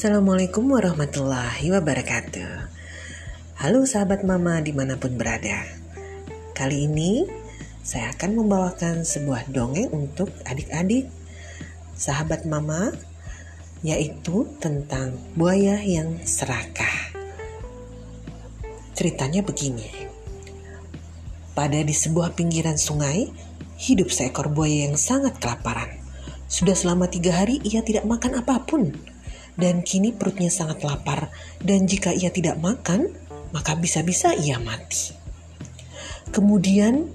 Assalamualaikum warahmatullahi wabarakatuh. Halo sahabat mama di mana pun berada. Kali ini saya akan membawakan sebuah dongeng untuk adik-adik Sahabat mama Yaitu tentang buaya yang serakah. Ceritanya begini. Pada di sebuah pinggiran sungai Hidup seekor buaya yang sangat kelaparan. Sudah selama tiga hari ia tidak makan apa pun dan kini perutnya sangat lapar dan jika ia tidak makan, maka bisa-bisa ia mati. Kemudian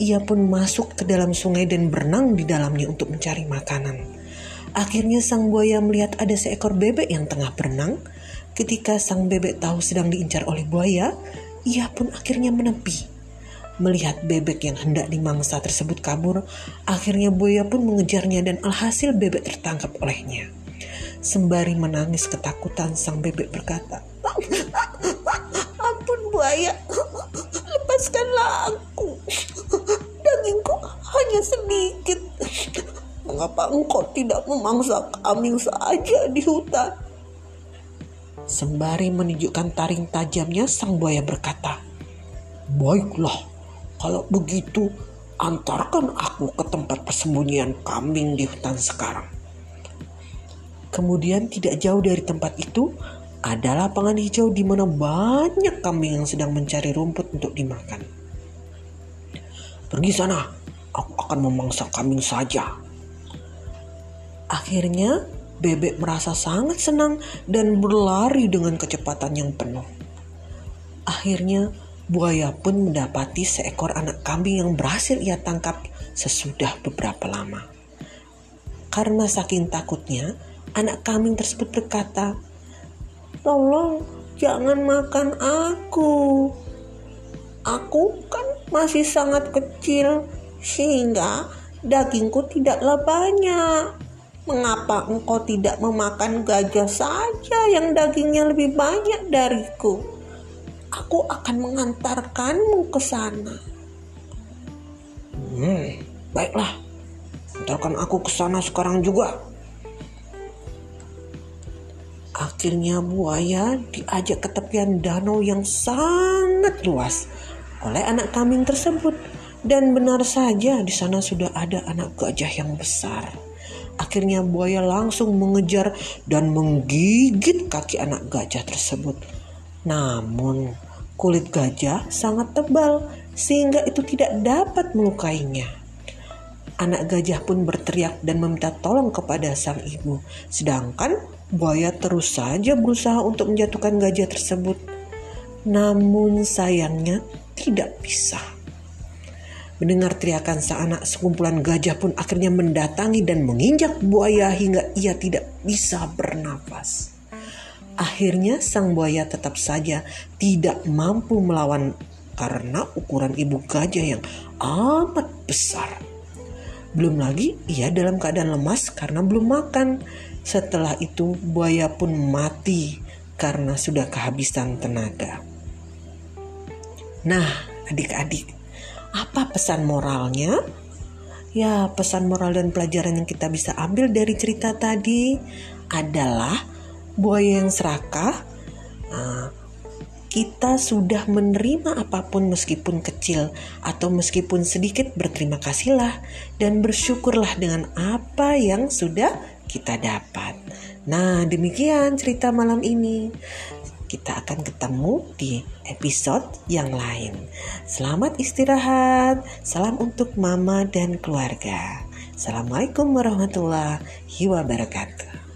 ia pun masuk ke dalam sungai dan berenang di dalamnya untuk mencari makanan. Akhirnya sang buaya melihat ada seekor bebek yang tengah berenang. Ketika sang bebek tahu sedang diincar oleh buaya, ia pun akhirnya menepi. Melihat bebek yang hendak dimangsa tersebut kabur, akhirnya buaya pun mengejarnya dan alhasil bebek tertangkap olehnya. Sembari menangis ketakutan, sang bebek berkata, Ampun buaya, lepaskanlah aku. Dagingku hanya sedikit. Mengapa engkau tidak memangsa kambing saja di hutan? Sembari menunjukkan taring tajamnya, sang buaya berkata, Baiklah, kalau begitu antarkan aku ke tempat persembunyian kambing di hutan sekarang. Kemudian tidak jauh dari tempat itu ada lapangan hijau di mana banyak kambing yang sedang mencari rumput untuk dimakan. Pergi sana, aku akan memangsa kambing saja. Akhirnya bebek merasa sangat senang dan berlari dengan kecepatan yang penuh. Akhirnya buaya pun mendapati seekor anak kambing yang berhasil ia tangkap sesudah beberapa lama. Karena saking takutnya, Anak kambing tersebut berkata, Tolong jangan makan aku. Aku kan masih sangat kecil sehingga dagingku tidaklah banyak. Mengapa engkau tidak memakan gajah saja yang dagingnya lebih banyak dariku? Aku akan mengantarkanmu ke sana. Hmm, baiklah. Antarkan aku ke sana sekarang juga. Akhirnya buaya diajak ke tepian danau yang sangat luas oleh anak kambing tersebut. Dan benar saja di sana sudah ada anak gajah yang besar. Akhirnya buaya langsung mengejar dan menggigit kaki anak gajah tersebut. Namun kulit gajah sangat tebal sehingga itu tidak dapat melukainya. Anak gajah pun berteriak dan meminta tolong kepada sang ibu. Sedangkan Buaya terus saja berusaha untuk menjatuhkan gajah tersebut, namun sayangnya tidak bisa. Mendengar teriakan sang anak, sekumpulan gajah pun akhirnya mendatangi dan menginjak buaya hingga ia tidak bisa bernafas. Akhirnya sang buaya tetap saja tidak mampu melawan karena ukuran ibu gajah yang amat besar. Belum lagi ia dalam keadaan lemas karena belum makan setelah itu buaya pun mati karena sudah kehabisan tenaga. Nah, adik-adik, apa pesan moralnya? Ya, pesan moral dan pelajaran yang kita bisa ambil dari cerita tadi adalah buaya yang serakah. Nah, kita sudah menerima apa pun meskipun kecil atau meskipun sedikit berterima kasihlah dan bersyukurlah dengan apa yang sudah kita dapat. Nah, demikian cerita malam ini. Kita akan ketemu di episode yang lain. Selamat istirahat. Salam untuk mama dan keluarga. Assalamualaikum warahmatullahi wabarakatuh.